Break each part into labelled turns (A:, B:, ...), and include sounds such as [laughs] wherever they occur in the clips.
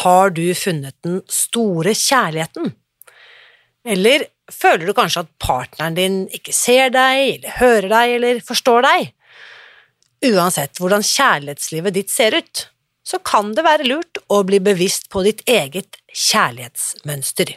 A: Har du funnet den store kjærligheten? Eller føler du kanskje at partneren din ikke ser deg, eller hører deg, eller forstår deg? Uansett hvordan kjærlighetslivet ditt ser ut, så kan det være lurt å bli bevisst på ditt eget kjærlighetsmønster.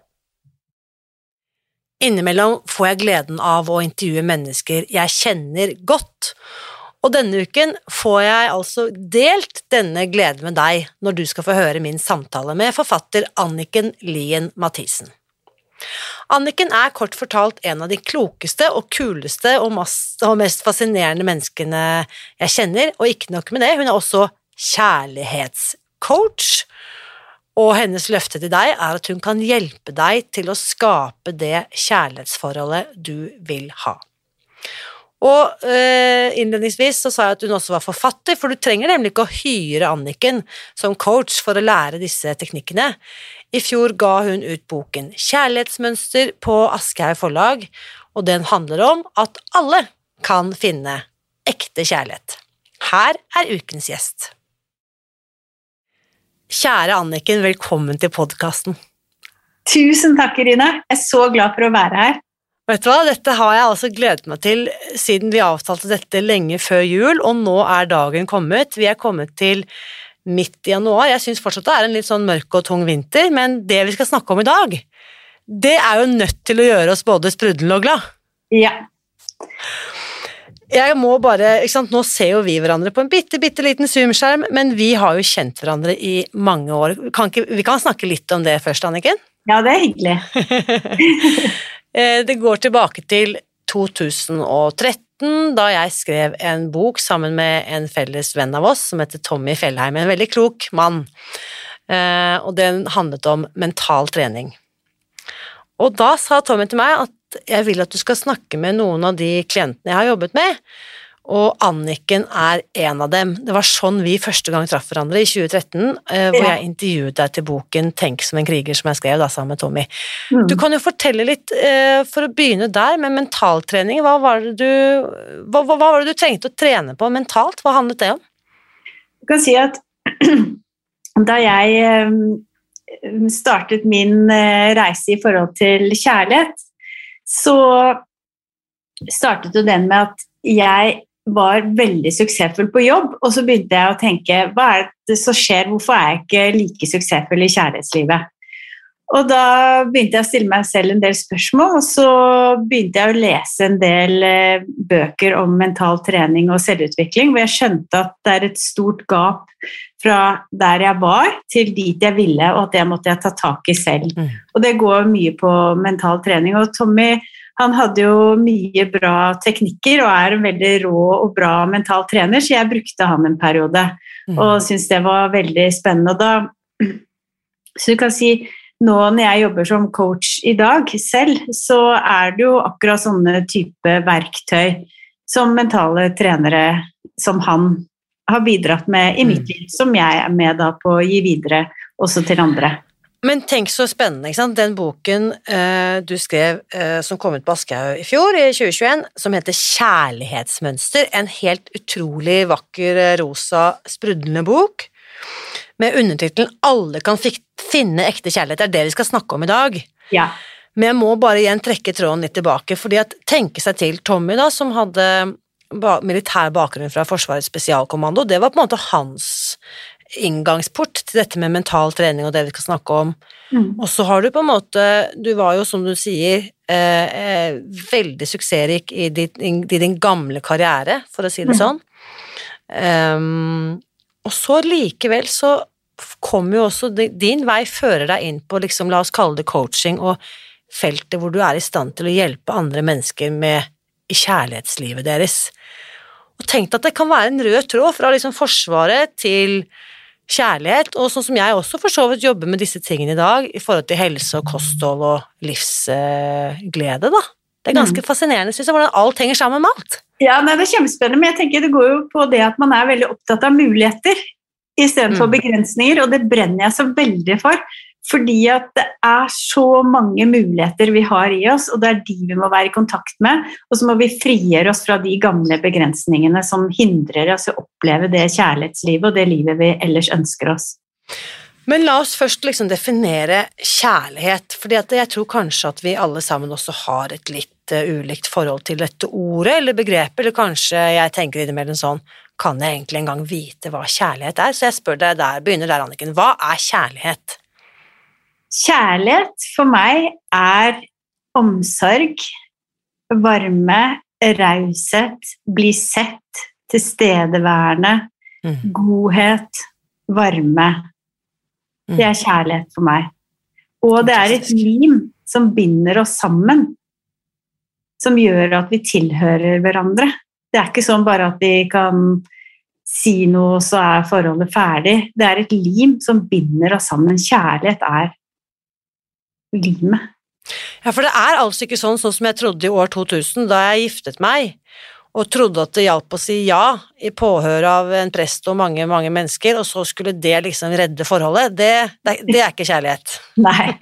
A: Innimellom får jeg gleden av å intervjue mennesker jeg kjenner godt, og denne uken får jeg altså delt denne gleden med deg når du skal få høre min samtale med forfatter Anniken Lien Mathisen. Anniken er kort fortalt en av de klokeste og kuleste og mest fascinerende menneskene jeg kjenner, og ikke nok med det, hun er også kjærlighetscoach og hennes løfte til deg er at hun kan hjelpe deg til å skape det kjærlighetsforholdet du vil ha. Og øh, Innledningsvis så sa jeg at hun også var forfatter, for du trenger nemlig ikke å hyre Anniken som coach for å lære disse teknikkene. I fjor ga hun ut boken Kjærlighetsmønster på Aschehoug forlag, og den handler om at alle kan finne ekte kjærlighet. Her er ukens gjest. Kjære Anniken, velkommen til podkasten.
B: Tusen takk, Irine. Jeg er så glad for å være her.
A: Vet du hva, Dette har jeg altså gledet meg til siden vi avtalte dette lenge før jul, og nå er dagen kommet. Vi er kommet til midt i januar. Jeg syns fortsatt det er en litt sånn mørk og tung vinter, men det vi skal snakke om i dag, det er jo nødt til å gjøre oss både sprudlende og glad.
B: Ja.
A: Jeg må bare, ikke sant, Nå ser jo vi hverandre på en bitte, bitte liten Zoom-skjerm, men vi har jo kjent hverandre i mange år. Kan ikke, vi kan snakke litt om det først, Anniken?
B: Ja, det er hyggelig. [laughs]
A: Eh, det går tilbake til 2013, da jeg skrev en bok sammen med en felles venn av oss som heter Tommy Fjellheim, en veldig klok mann, eh, og den handlet om mental trening. Og da sa Tommy til meg at jeg vil at du skal snakke med noen av de klientene jeg har jobbet med, og Anniken er en av dem. Det var sånn vi første gang traff hverandre, i 2013, eh, hvor jeg intervjuet deg til boken 'Tenk som en kriger', som jeg skrev da sammen med Tommy. Mm. Du kan jo fortelle litt, eh, for å begynne der, med mentaltrening. Hva var, det du, hva, hva var det du trengte å trene på mentalt? Hva handlet det om?
B: Du kan si at [clears throat] da jeg eh, startet min reise i forhold til kjærlighet, så startet jo den med at jeg var veldig suksessfull på jobb, og så begynte jeg å tenke hva er det som skjer, hvorfor er jeg ikke like suksessfull i kjærlighetslivet? Og da begynte jeg å stille meg selv en del spørsmål, og så begynte jeg å lese en del eh, bøker om mental trening og selvutvikling, hvor jeg skjønte at det er et stort gap fra der jeg var, til dit jeg ville, og at det måtte jeg ta tak i selv. Mm. Og det går mye på mental trening. Og Tommy han hadde jo mye bra teknikker og er en veldig rå og bra mental trener, så jeg brukte han en periode mm. og syntes det var veldig spennende. Da, så du kan si nå når jeg jobber som coach i dag selv, så er det jo akkurat sånne type verktøy som mentale trenere som han har bidratt med i mitt mm. liv, som jeg er med da på å gi videre også til andre.
A: Men tenk så spennende, ikke sant. Den boken eh, du skrev eh, som kom ut på Aschehoug i fjor, i 2021, som heter Kjærlighetsmønster. En helt utrolig vakker, eh, rosa, sprudlende bok med undertittelen 'Alle kan finne ekte kjærlighet'. Det er det vi skal snakke om i dag.
B: Ja.
A: Men jeg må bare igjen trekke tråden litt tilbake, fordi at tenke seg til Tommy, da, som hadde militær bakgrunn fra Forsvarets spesialkommando, det var på en måte hans inngangsport til dette med mental trening og det vi skal snakke om. Mm. Og så har du på en måte Du var jo, som du sier, eh, eh veldig suksessrik i, i, din gamle karriere, for å si det mm. sånn. Um, og så likevel så kommer jo også Din vei fører deg inn på, liksom, la oss kalle det coaching, og feltet hvor du er i stand til å hjelpe andre mennesker med i kjærlighetslivet deres. Og tenk at det kan være en rød tråd fra liksom Forsvaret til kjærlighet, og sånn som jeg også for så vidt jobber med disse tingene i dag, i forhold til helse og kosthold og livsglede, da. Det er ganske mm. fascinerende, syns jeg, hvordan alt henger sammen med alt.
B: Ja, nei, Det er kjempespennende, men jeg tenker det går jo på det at man er veldig opptatt av muligheter istedenfor mm. begrensninger, og det brenner jeg så veldig for. Fordi at det er så mange muligheter vi har i oss, og det er de vi må være i kontakt med. Og så må vi frigjøre oss fra de gamle begrensningene som hindrer oss å oppleve det kjærlighetslivet og det livet vi ellers ønsker oss.
A: Men la oss først liksom definere kjærlighet, fordi jeg tror kanskje at vi alle sammen også har et litt uh, ulikt forhold til dette ordet eller begrepet, eller kanskje jeg tenker innimellom sånn kan jeg egentlig engang vite hva kjærlighet er? Så jeg spør deg der, begynner der, Anniken. Hva er kjærlighet?
B: Kjærlighet for meg er omsorg, varme, raushet, bli sett, tilstedeværende, mm. godhet, varme. Mm. Det er kjærlighet for meg. Og det er et lim som binder oss sammen, som gjør at vi tilhører hverandre. Det er ikke sånn bare at vi kan si noe, og så er forholdet ferdig. Det er et lim som binder oss sammen. Kjærlighet er limet.
A: Ja, for det er altså ikke sånn, sånn som jeg trodde i år 2000, da jeg giftet meg, og trodde at det hjalp å si ja i påhør av en prest og mange, mange mennesker, og så skulle det liksom redde forholdet. Det, det, det er ikke kjærlighet. [laughs]
B: Nei.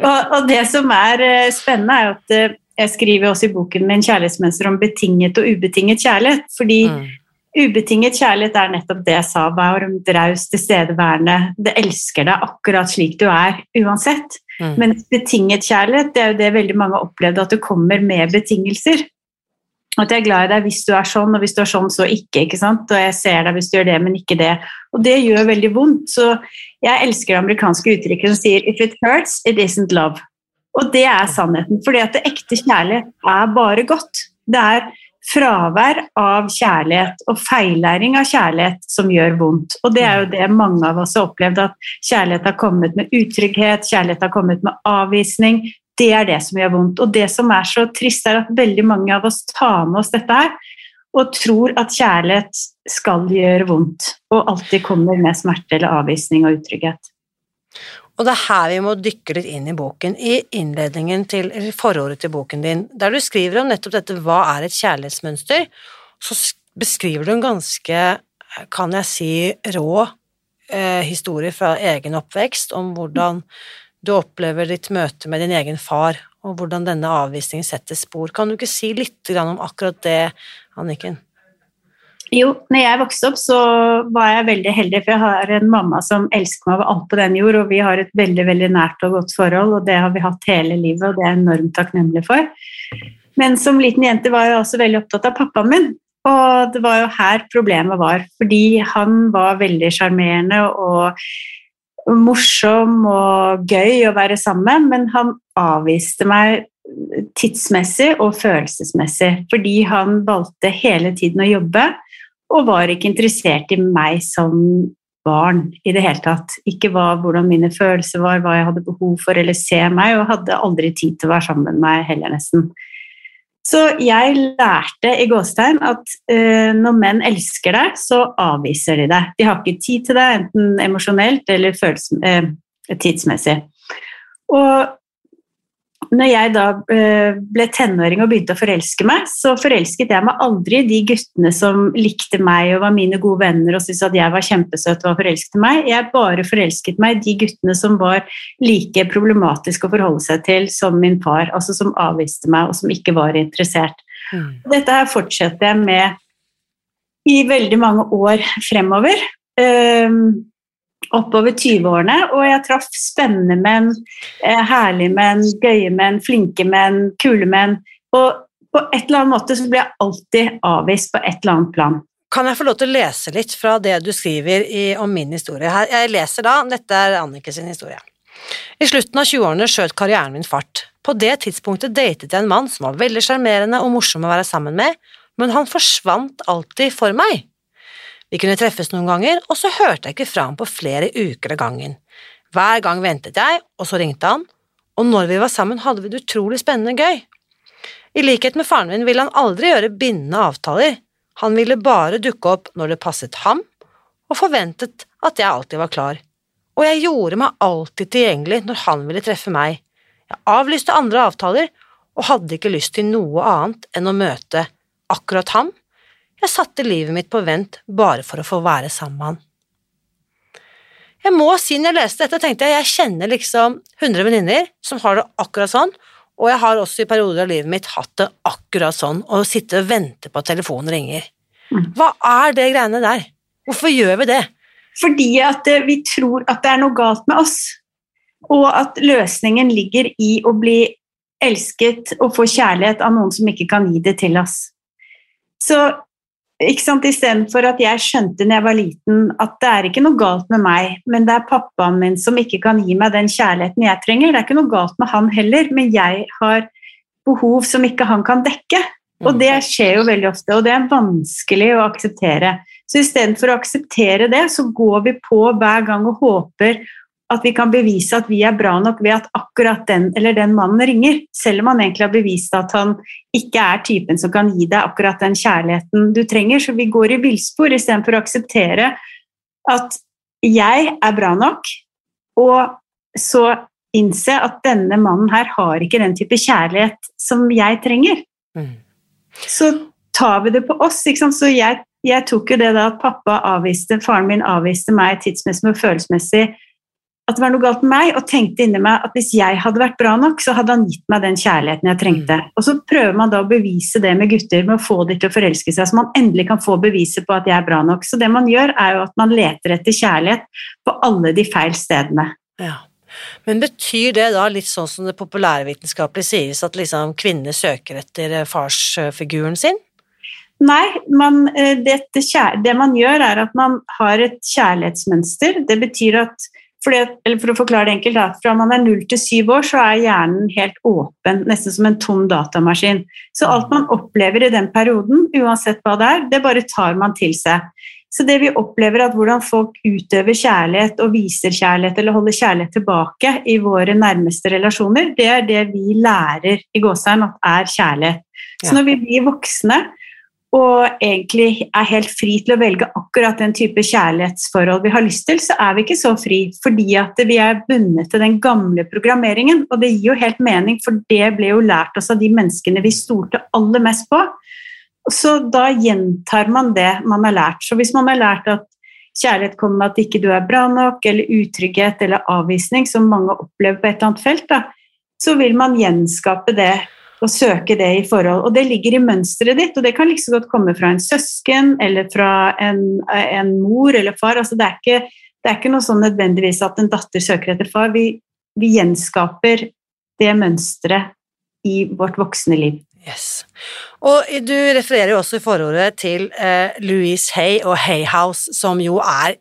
B: Og, og, det som er eh, spennende, er at eh, jeg skriver også i boken min 'Kjærlighetsmønster' om betinget og ubetinget kjærlighet. fordi mm. Ubetinget kjærlighet er nettopp det jeg sa, varmt, raus, tilstedeværende. Det elsker deg akkurat slik du er, uansett. Mm. Men betinget kjærlighet, det er jo det veldig mange har opplevd, at det kommer med betingelser. At jeg er glad i deg hvis du er sånn, og hvis du er sånn, så ikke. ikke sant? Og jeg ser deg hvis du gjør det, men ikke det. Og det gjør veldig vondt. Så jeg elsker det amerikanske uttrykket som sier 'if it hurts, it isn't love'. Og det er sannheten. fordi at det ekte kjærlighet er bare godt. Det er fravær av kjærlighet og feillæring av kjærlighet som gjør vondt. Og det er jo det mange av oss har opplevd, at kjærlighet har kommet med utrygghet, kjærlighet har kommet med avvisning. Det er det som gjør vondt. Og det som er så trist, er at veldig mange av oss tar med oss dette her og tror at kjærlighet skal gjøre vondt, og alltid kommer med smerte eller avvisning og utrygghet.
A: Og det er her vi må dykke litt inn i boken, i innledningen til forordet til boken din, der du skriver om nettopp dette hva er et kjærlighetsmønster, så beskriver du en ganske, kan jeg si, rå eh, historie fra egen oppvekst om hvordan du opplever ditt møte med din egen far, og hvordan denne avvisningen setter spor. Kan du ikke si litt om akkurat det, Anniken?
B: Jo, når jeg vokste opp, så var jeg veldig heldig, for jeg har en mamma som elsker meg over alt på den jord, og vi har et veldig veldig nært og godt forhold, og det har vi hatt hele livet, og det er jeg enormt takknemlig for. Men som liten jente var jeg også veldig opptatt av pappaen min, og det var jo her problemet var, fordi han var veldig sjarmerende og morsom og gøy å være sammen men han avviste meg tidsmessig og følelsesmessig, fordi han valgte hele tiden å jobbe og var ikke interessert i meg som barn i det hele tatt. Ikke hva, hvordan mine følelser var, hva jeg hadde behov for, eller se meg, og hadde aldri tid til å være sammen med meg heller, nesten. Så jeg lærte i gåstegn at uh, når menn elsker deg, så avviser de deg. De har ikke tid til deg, enten emosjonelt eller uh, tidsmessig. Og når jeg da eh, ble tenåring og begynte å forelske meg, så forelsket jeg meg aldri i de guttene som likte meg og var mine gode venner og syntes at jeg var kjempesøt og var forelsket i meg. Jeg bare forelsket meg i de guttene som var like problematiske å forholde seg til som min far, altså som avviste meg og som ikke var interessert. Mm. Dette her fortsetter jeg med i veldig mange år fremover. Um, oppover 20-årene, og jeg traff spennende menn, eh, herlige menn, gøye menn, flinke menn, kule menn. Og på et eller annet måte så ble jeg alltid avvist på et eller annet plan.
A: Kan jeg få lov til å lese litt fra det du skriver i, om min historie? Her, jeg leser da, dette er Annike sin historie. I slutten av 20-årene skjøt karrieren min fart. På det tidspunktet datet jeg en mann som var veldig sjarmerende og morsom å være sammen med, men han forsvant alltid for meg. Vi kunne treffes noen ganger, og så hørte jeg ikke fra ham på flere uker av gangen. Hver gang ventet jeg, og så ringte han, og når vi var sammen hadde vi det utrolig spennende gøy. I likhet med faren min ville han aldri gjøre bindende avtaler, han ville bare dukke opp når det passet ham, og forventet at jeg alltid var klar. Og jeg gjorde meg alltid tilgjengelig når han ville treffe meg. Jeg avlyste andre avtaler og hadde ikke lyst til noe annet enn å møte akkurat ham jeg satte livet mitt på vent bare for å få være sammen med han. Jeg må si når jeg leste dette, tenkte jeg jeg kjenner liksom 100 venninner som har det akkurat sånn, og jeg har også i perioder av livet mitt hatt det akkurat sånn, å sitte og vente på at telefonen ringer. Mm. Hva er det greiene der? Hvorfor gjør vi det?
B: Fordi at eh, vi tror at det er noe galt med oss, og at løsningen ligger i å bli elsket og få kjærlighet av noen som ikke kan gi det til oss. Så ikke sant, Istedenfor at jeg skjønte når jeg var liten at det er ikke noe galt med meg, men det er pappaen min som ikke kan gi meg den kjærligheten jeg trenger. Det er ikke noe galt med han heller, men jeg har behov som ikke han kan dekke. Og mm. det skjer jo veldig ofte, og det er vanskelig å akseptere. Så istedenfor å akseptere det, så går vi på hver gang og håper at vi kan bevise at vi er bra nok ved at akkurat den eller den mannen ringer, selv om han egentlig har bevist at han ikke er typen som kan gi deg akkurat den kjærligheten du trenger. Så vi går i villspor istedenfor å akseptere at jeg er bra nok, og så innse at denne mannen her har ikke den type kjærlighet som jeg trenger. Mm. Så tar vi det på oss. Så jeg, jeg, tok jo det da at pappa avviste, faren min avviste meg tidsmessig og følelsesmessig at det var noe galt med meg, og tenkte inni meg at hvis jeg hadde vært bra nok, så hadde han gitt meg den kjærligheten jeg trengte. Mm. Og så prøver man da å bevise det med gutter, med å få dem til å forelske seg, så man endelig kan få beviset på at jeg er bra nok. Så det man gjør, er jo at man leter etter kjærlighet på alle de feil stedene.
A: Ja. Men betyr det da litt sånn som det populærvitenskapelige sies, at liksom kvinner søker etter farsfiguren sin?
B: Nei, man, det, det, det man gjør, er at man har et kjærlighetsmønster. Det betyr at fordi, eller for å forklare det enkelt, da, Fra man er null til syv år, så er hjernen helt åpen, nesten som en tom datamaskin. Så alt man opplever i den perioden, uansett hva det er, det bare tar man til seg. Så det vi opplever at hvordan folk utøver kjærlighet og viser kjærlighet eller holder kjærlighet tilbake i våre nærmeste relasjoner, det er det vi lærer i gåsehud at er kjærlighet. Så når vi blir voksne, og egentlig er helt fri til å velge akkurat den type kjærlighetsforhold vi har lyst til, så er vi ikke så fri fordi at vi er bundet til den gamle programmeringen. Og det gir jo helt mening, for det ble jo lært oss av de menneskene vi stolte aller mest på. Så da gjentar man det man har lært. Så hvis man har lært at kjærlighet kommer med at ikke du er bra nok, eller utrygghet eller avvisning, som mange opplever på et eller annet felt, da, så vil man gjenskape det og søke det i forhold. Og det ligger i mønsteret ditt, og det kan like så godt komme fra en søsken eller fra en, en mor eller far. Altså det, er ikke, det, er ikke, noe sånn nødvendigvis at en datter søker etter far. Vi, vi gjenskaper det mønsteret i vårt voksne liv.
A: Yes. Og du refererer jo også i forordet til eh, Louise Hay og Hay House, som jo er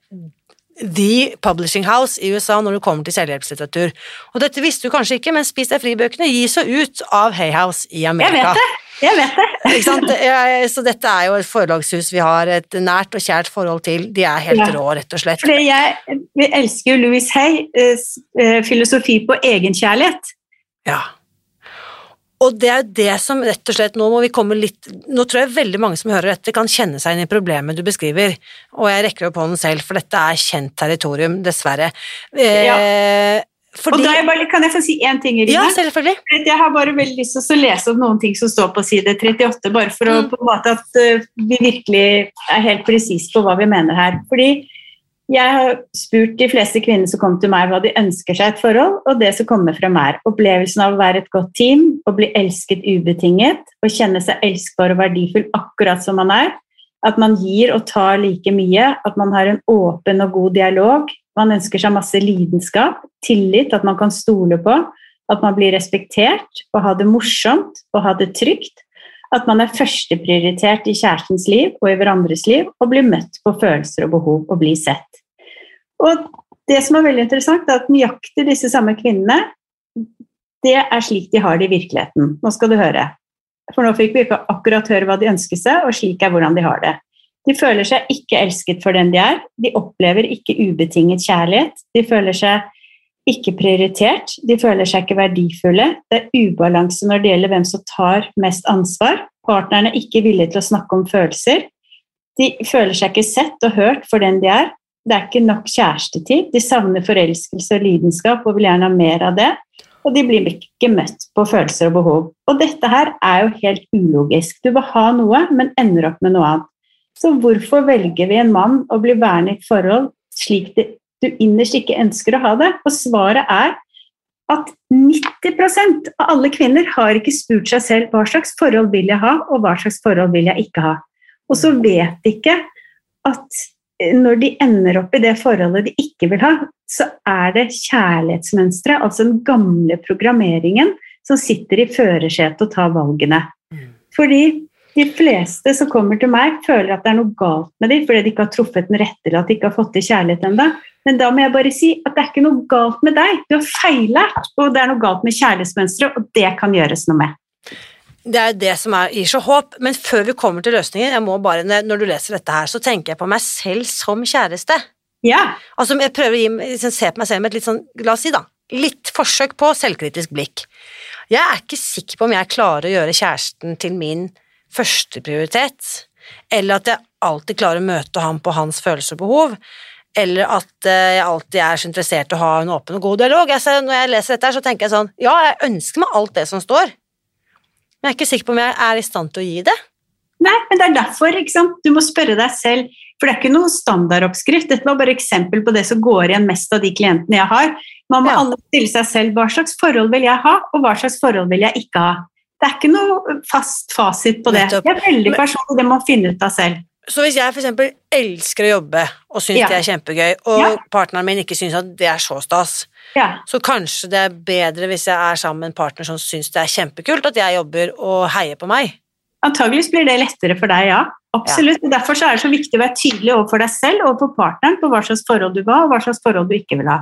A: The Publishing House i USA når det kommer til selvhjelpslitteratur. Og dette visste du kanskje ikke, men Spis deg fri-bøkene gis jo ut av Hay House i Amerika.
B: Jeg vet det! Jeg vet
A: det. [laughs] Så dette er jo et forlagshus vi har et nært og kjært forhold til. De er helt ja. rå, rett og slett.
B: Fordi jeg, vi elsker jo Louis Hay, eh, eh, filosofi på egenkjærlighet.
A: Ja. Og det er det som rett og slett Nå må vi komme litt Nå tror jeg veldig mange som hører dette, kan kjenne seg inn i problemet du beskriver, og jeg rekker opp hånden selv, for dette er kjent territorium, dessverre. Ja.
B: Eh, fordi... Og jeg bare, Kan jeg få si én ting?
A: Irina? Ja, selvfølgelig.
B: Jeg har bare veldig lyst til å lese opp noen ting som står på side 38, bare for å, mm. på en måte at uh, vi virkelig er helt presise på hva vi mener her. Fordi jeg har spurt de fleste kvinner som kommer til meg, hva de ønsker seg et forhold, og det som kommer frem er opplevelsen av å være et godt team, å bli elsket ubetinget, å kjenne seg elskbar og verdifull akkurat som man er, at man gir og tar like mye, at man har en åpen og god dialog, Man ønsker seg masse lidenskap, tillit, at man kan stole på, at man blir respektert og ha det morsomt og ha det trygt. At man er førsteprioritert i kjærestens liv og i hverandres liv og blir møtt på følelser og behov og blir sett. Og det som er veldig interessant, er at nøyaktig disse samme kvinnene, det er slik de har det i virkeligheten. Nå skal du høre. For nå fikk vi ikke akkurat høre hva de ønsker seg, og slik er hvordan de har det. De føler seg ikke elsket for den de er. De opplever ikke ubetinget kjærlighet. De føler seg ikke prioritert. De føler seg ikke verdifulle. Det er ubalanse når det gjelder hvem som tar mest ansvar. Partnerne er ikke villige til å snakke om følelser. De føler seg ikke sett og hørt for den de er. Det er ikke nok kjærestetid. De savner forelskelse og lidenskap og vil gjerne ha mer av det. Og de blir ikke møtt på følelser og behov. Og dette her er jo helt ulogisk. Du vil ha noe, men ender opp med noe annet. Så hvorfor velger vi en mann å bli værende i et forhold slik det, du innerst ikke ønsker å ha det? Og svaret er at 90% av alle kvinner har ikke spurt seg selv hva slags forhold vil jeg ha, og hva slags forhold vil jeg ikke ha. Og så vet de ikke at når de ender opp i det forholdet de ikke vil ha, så er det kjærlighetsmønsteret, altså den gamle programmeringen, som sitter i førersetet og tar valgene. Mm. Fordi de fleste som kommer til meg, føler at det er noe galt med dem fordi de ikke har truffet den rette eller at de ikke har fått til kjærlighet ennå. Men da må jeg bare si at det er ikke noe galt med deg. Du har feillært, og det er noe galt med kjærlighetsmønsteret, og det kan gjøres noe med.
A: Det er jo det som er, gir så håp, men før vi kommer til løsningen, jeg må bare, når du leser dette her, så tenker jeg på meg selv som kjæreste.
B: Ja.
A: Altså, jeg prøver å gi, liksom, se på meg selv med et litt sånn, la oss si da, litt forsøk på selvkritisk blikk. Jeg er ikke sikker på om jeg klarer å gjøre kjæresten til min førsteprioritet, eller at jeg alltid klarer å møte ham på hans følelser og behov, eller at eh, jeg alltid er så interessert i å ha en åpen og god dialog. Jeg, når jeg leser dette, så tenker jeg sånn Ja, jeg ønsker meg alt det som står, men jeg er ikke sikker på om jeg er i stand til å gi det.
B: Nei, men det er derfor ikke sant? du må spørre deg selv, for det er ikke noen standardoppskrift. Dette var bare eksempel på det som går igjen mest av de klientene jeg har. Man må ja. alle stille seg selv hva slags forhold vil jeg ha, og hva slags forhold vil jeg ikke ha. Det er ikke noe fast fasit på det. Det er veldig personlig, det må man finne ut av selv.
A: Så hvis jeg f.eks. elsker å jobbe og syns ja. det er kjempegøy, og ja. partneren min ikke syns at det er så stas, ja. så kanskje det er bedre hvis jeg er sammen med en partner som syns det er kjempekult at jeg jobber og heier på meg.
B: Antageligvis blir det lettere for deg, ja. Absolutt. Ja. Derfor er det så viktig å være tydelig overfor deg selv og overfor partneren på hva slags forhold du vil ha, og hva slags forhold du ikke vil ha.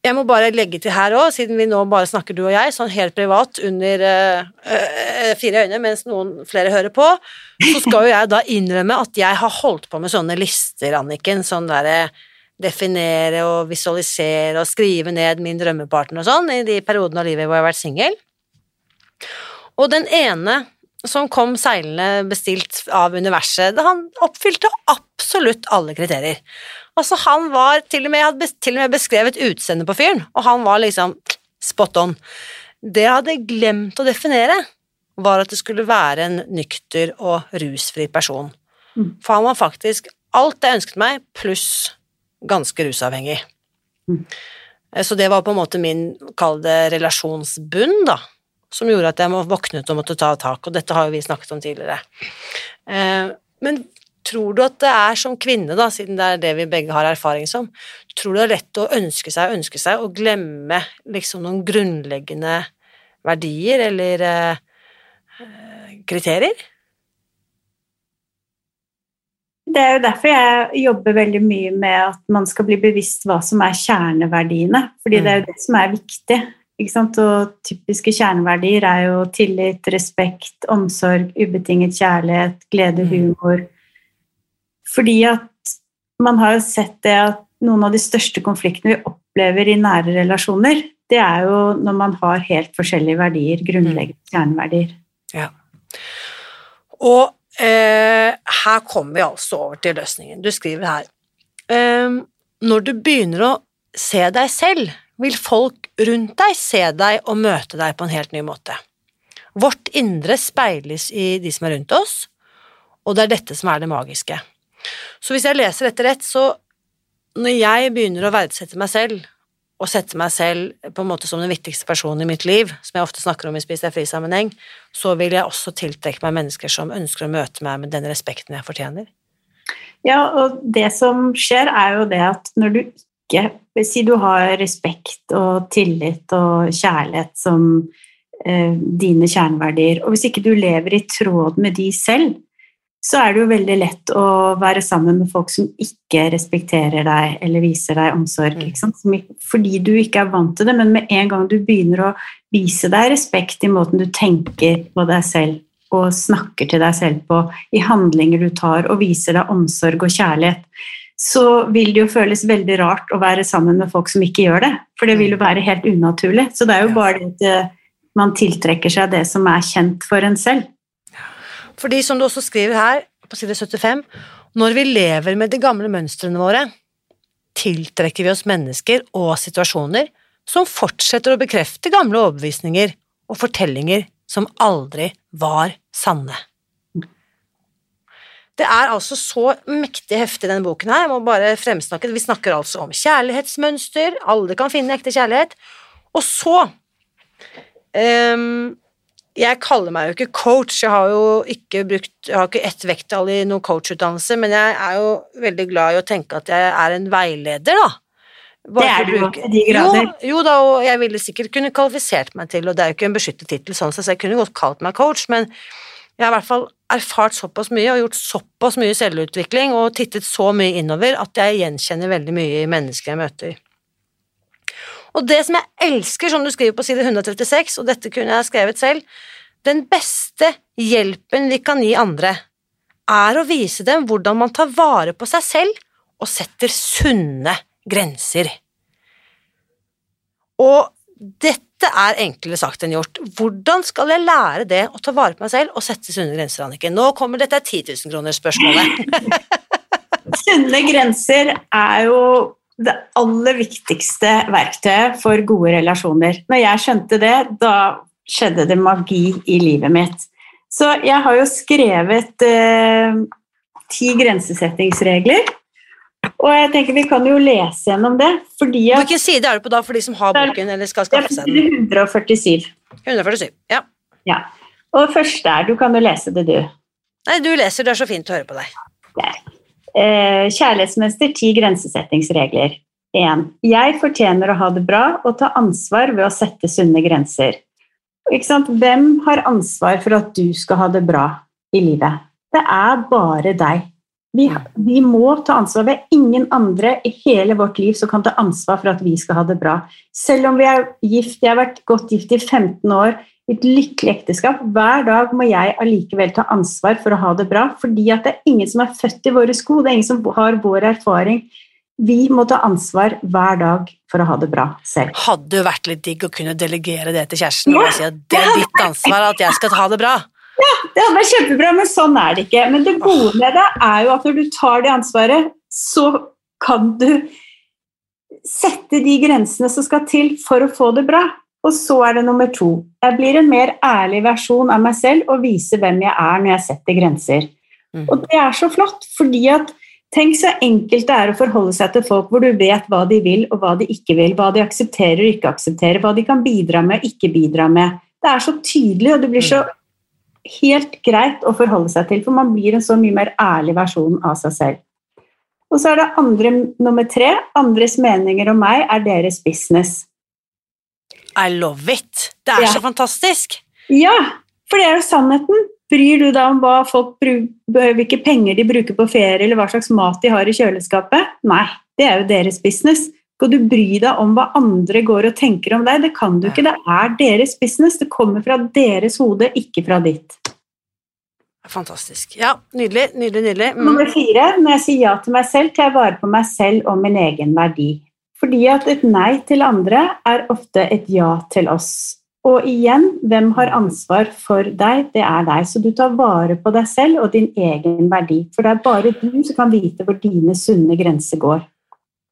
A: Jeg må bare legge til her òg, siden vi nå bare snakker du og jeg, sånn helt privat under øh, fire øyne mens noen flere hører på, så skal jo jeg da innrømme at jeg har holdt på med sånne lister, Anniken, sånn derre definere og visualisere og skrive ned min drømmepartner og sånn i de periodene av livet hvor jeg har vært singel. Og den ene som kom seilende bestilt av universet, han oppfylte absolutt alle kriterier. Altså, han var til og med, hadde til og med beskrevet utseendet på fyren, og han var liksom spot on. Det jeg hadde glemt å definere, var at det skulle være en nykter og rusfri person. Mm. For han var faktisk alt jeg ønsket meg, pluss ganske rusavhengig. Mm. Så det var på en måte min, kall det, relasjonsbunn, da, som gjorde at jeg må våknet og måtte ta tak, og dette har jo vi snakket om tidligere. Eh, men Tror du at det er som kvinne, da, siden det er det vi begge har erfaring som, tror du det er lett å ønske seg og ønske seg og glemme liksom noen grunnleggende verdier eller eh, kriterier?
B: Det er jo derfor jeg jobber veldig mye med at man skal bli bevisst hva som er kjerneverdiene. Fordi mm. det er jo det som er viktig. Og typiske kjerneverdier er jo tillit, respekt, omsorg, ubetinget kjærlighet, glede, mm. humor. Fordi at man har jo sett det at noen av de største konfliktene vi opplever i nære relasjoner, det er jo når man har helt forskjellige verdier, grunnleggende mm. kjerneverdier.
A: Ja. Og eh, her kommer vi altså over til løsningen. Du skriver her eh, Når du begynner å se deg selv, vil folk rundt deg se deg og møte deg på en helt ny måte. Vårt indre speiles i de som er rundt oss, og det er dette som er det magiske. Så hvis jeg leser dette rett, så når jeg begynner å verdsette meg selv, og sette meg selv på en måte som den viktigste personen i mitt liv, som jeg ofte snakker om i Spis deg fri-sammenheng, så vil jeg også tiltrekke meg mennesker som ønsker å møte meg med den respekten jeg fortjener.
B: Ja, og det som skjer, er jo det at når du ikke Si du har respekt og tillit og kjærlighet som eh, dine kjerneverdier, og hvis ikke du lever i tråd med de selv, så er det jo veldig lett å være sammen med folk som ikke respekterer deg eller viser deg omsorg. Mm. Fordi du ikke er vant til det, men med en gang du begynner å vise deg respekt i måten du tenker på deg selv og snakker til deg selv på, i handlinger du tar, og viser deg omsorg og kjærlighet, så vil det jo føles veldig rart å være sammen med folk som ikke gjør det. For det vil jo mm. være helt unaturlig. Så det er jo bare det at eh, man tiltrekker seg det som er kjent for en selv.
A: Fordi som du også skriver her, på side 75, når vi lever med de gamle mønstrene våre, tiltrekker vi oss mennesker og situasjoner som fortsetter å bekrefte gamle overbevisninger og fortellinger som aldri var sanne. Det er altså så mektig heftig, denne boken her. Jeg må bare fremsnakke Vi snakker altså om kjærlighetsmønster. Alle kan finne ekte kjærlighet. Og så um, Jeg kaller meg jo ikke coach. Jeg har jo ikke brukt Jeg har ikke ett vekttall i noen coachutdannelse, men jeg er jo veldig glad i å tenke at jeg er en veileder, da.
B: Bare det er du til de grader.
A: Jo, jo, da, og jeg ville sikkert kunne kvalifisert meg til, og det er jo ikke en beskyttet tittel sånn så jeg kunne godt kalt meg coach, men jeg har i hvert fall erfart såpass mye og gjort såpass mye selvutvikling og tittet så mye innover at jeg gjenkjenner veldig mye i mennesker jeg møter. Og det som jeg elsker, som du skriver på side 136, og dette kunne jeg skrevet selv, den beste hjelpen vi kan gi andre, er å vise dem hvordan man tar vare på seg selv og setter sunne grenser. Og dette er enklere sagt enn gjort. Hvordan skal jeg lære det å ta vare på meg selv og sette sunne grenser, Annike? Nå kommer dette 10 000 kroner-spørsmålet. [laughs]
B: sunne grenser er jo det aller viktigste verktøyet for gode relasjoner. Når jeg skjønte det, da skjedde det magi i livet mitt. Så jeg har jo skrevet eh, ti grensesettingsregler og jeg tenker Vi kan jo lese gjennom det. fordi
A: at, Hvilken side er det på da for de som har boken eller skal skaffe seg
B: den? 147.
A: 147, ja.
B: ja. Og det første er Du kan jo lese det, du.
A: Nei, du leser. Det er så fint å høre på deg.
B: Eh, kjærlighetsmester ti grensesettingsregler. 1. Jeg fortjener å ha det bra og ta ansvar ved å sette sunne grenser. Hvem har ansvar for at du skal ha det bra i livet? Det er bare deg. Vi, vi, må ta ansvar. Det er ingen andre i hele vårt liv som kan ta ansvar for at vi skal ha det bra. Selv om vi er gift, jeg har vært godt gift i 15 år, i et lykkelig ekteskap, hver dag må jeg allikevel ta ansvar for å ha det bra. Fordi at det er ingen som er født i våre sko, det er ingen som har vår erfaring. Vi må ta ansvar hver dag for å ha det bra selv.
A: Hadde det vært litt digg å kunne delegere det til kjæresten ja, og si at det er ditt ansvar at jeg skal ha det bra?
B: Ja, det hadde vært kjempebra, men sånn er det ikke. Men det gode med det er jo at når du tar det ansvaret, så kan du sette de grensene som skal til for å få det bra. Og så er det nummer to. Jeg blir en mer ærlig versjon av meg selv og viser hvem jeg er når jeg setter grenser. Mm. Og det er så flott, fordi at Tenk så enkelt det er å forholde seg til folk hvor du vet hva de vil og hva de ikke vil, hva de aksepterer og ikke aksepterer, hva de kan bidra med og ikke bidra med. Det er så tydelig, og det blir så mm helt greit å forholde seg til, for man blir en så mye mer ærlig versjon av seg selv. Og så er det andre nummer tre. Andres meninger om meg er deres business.
A: I love it! Det er ja. så fantastisk!
B: Ja, for det er jo sannheten. Bryr du deg om hva folk hvilke penger de bruker på ferie, eller hva slags mat de har i kjøleskapet? Nei, det er jo deres business. Skal du bry deg om hva andre går og tenker om deg? Det kan du ikke. Det er deres business. Det kommer fra deres hode, ikke fra ditt.
A: Fantastisk. Ja, nydelig, nydelig, nydelig.
B: Mm. Nummer fire, når jeg sier ja til meg selv, tar jeg vare på meg selv og min egen verdi. Fordi at et nei til andre er ofte et ja til oss. Og igjen, hvem har ansvar for deg? Det er deg. Så du tar vare på deg selv og din egen verdi. For det er bare du som kan vite hvor dine sunne grenser går.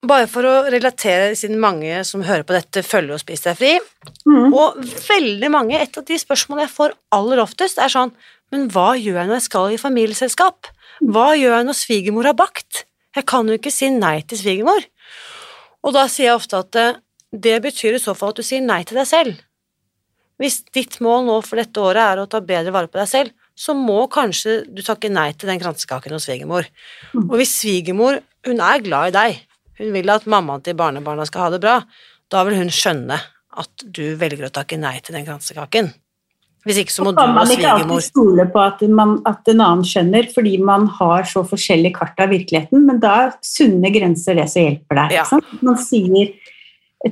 A: Bare for å relatere, siden mange som hører på dette, følger og spiser deg fri. Mm. Og veldig mange, et av de spørsmålene jeg får aller oftest, er sånn Men hva gjør jeg når jeg skal i familieselskap? Hva gjør jeg når svigermor har bakt? Jeg kan jo ikke si nei til svigermor. Og da sier jeg ofte at eh, det betyr i så fall at du sier nei til deg selv. Hvis ditt mål nå for dette året er å ta bedre vare på deg selv, så må kanskje du takke nei til den kransekaken hos svigermor.
B: Mm.
A: Og hvis svigermor, hun er glad i deg, hun vil at mammaen til barnebarna skal ha det bra, da vil hun skjønne at du velger å takke nei til den kransekaken. Hvis ikke så må
B: og
A: du
B: kan man ikke alltid stole på at, man, at en annen skjønner, fordi man har så forskjellig kart av virkeligheten, men da er sunne grenser det som hjelper deg.
A: Ja.
B: Man sier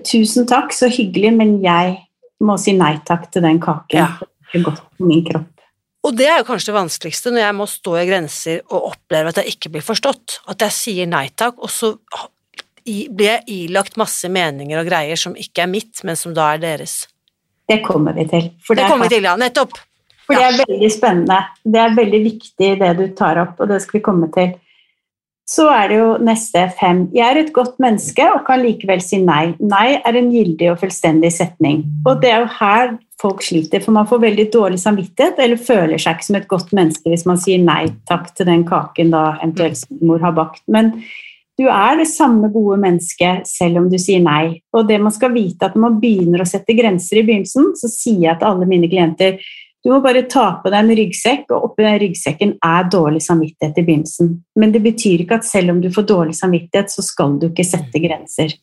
B: tusen takk, så hyggelig, men jeg må si nei takk til den kaken.
A: Ja.
B: Det er godt for min kropp.
A: Og det er jo kanskje det vanskeligste når jeg må stå i grenser og oppleve at jeg ikke blir forstått. At jeg sier nei takk, og så blir jeg ilagt masse meninger og greier som ikke er mitt, men som da er deres.
B: Det kommer vi til. For
A: Det
B: er
A: kommer vi til, ja. Nettopp.
B: For det er veldig spennende. Det er veldig viktig det du tar opp, og det skal vi komme til. Så er det jo neste fem. Jeg er et godt menneske og kan likevel si nei. Nei er en gyldig og fullstendig setning. Og det er jo her folk sliter, for man får veldig dårlig samvittighet eller føler seg ikke som et godt menneske hvis man sier nei takk til den kaken da eventuelt mor har bakt. Men du er det samme gode mennesket selv om du sier nei. Og det man skal vite at når man begynner å sette grenser i begynnelsen, så sier jeg til alle mine klienter du må bare ta på deg en ryggsekk, og oppi den ryggsekken er dårlig samvittighet i begynnelsen. Men det betyr ikke at selv om du får dårlig samvittighet, så skal du ikke sette grenser.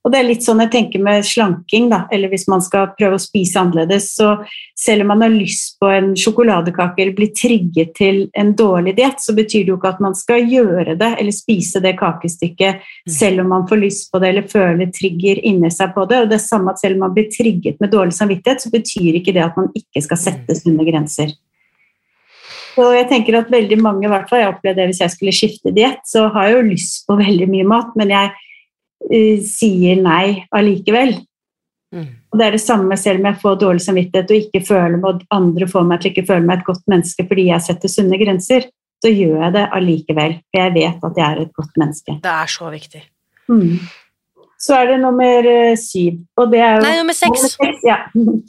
B: Og det er litt sånn jeg tenker med slanking, da, eller hvis man skal prøve å spise annerledes, så selv om man har lyst på en sjokoladekake eller blir trigget til en dårlig diett, så betyr det jo ikke at man skal gjøre det eller spise det kakestykket selv om man får lyst på det eller føler trigger inni seg på det. Og det er samme at selv om man blir trigget med dårlig samvittighet, så betyr ikke det at man ikke skal sette sunne grenser. Så jeg tenker at veldig mange, i hvert fall jeg opplevde det hvis jeg skulle skifte diett, så har jeg jo lyst på veldig mye mat, men jeg sier nei allikevel.
A: Mm.
B: Og det er det samme selv om jeg får dårlig samvittighet og ikke føler og andre får meg til ikke føle meg et godt menneske fordi jeg setter sunne grenser, så gjør jeg det allikevel. For jeg vet at jeg er et godt menneske.
A: Det er så viktig.
B: Mm. Så er det nummer eh, syv, og det er jo
A: Nei, nummer seks.
B: Ja. [laughs]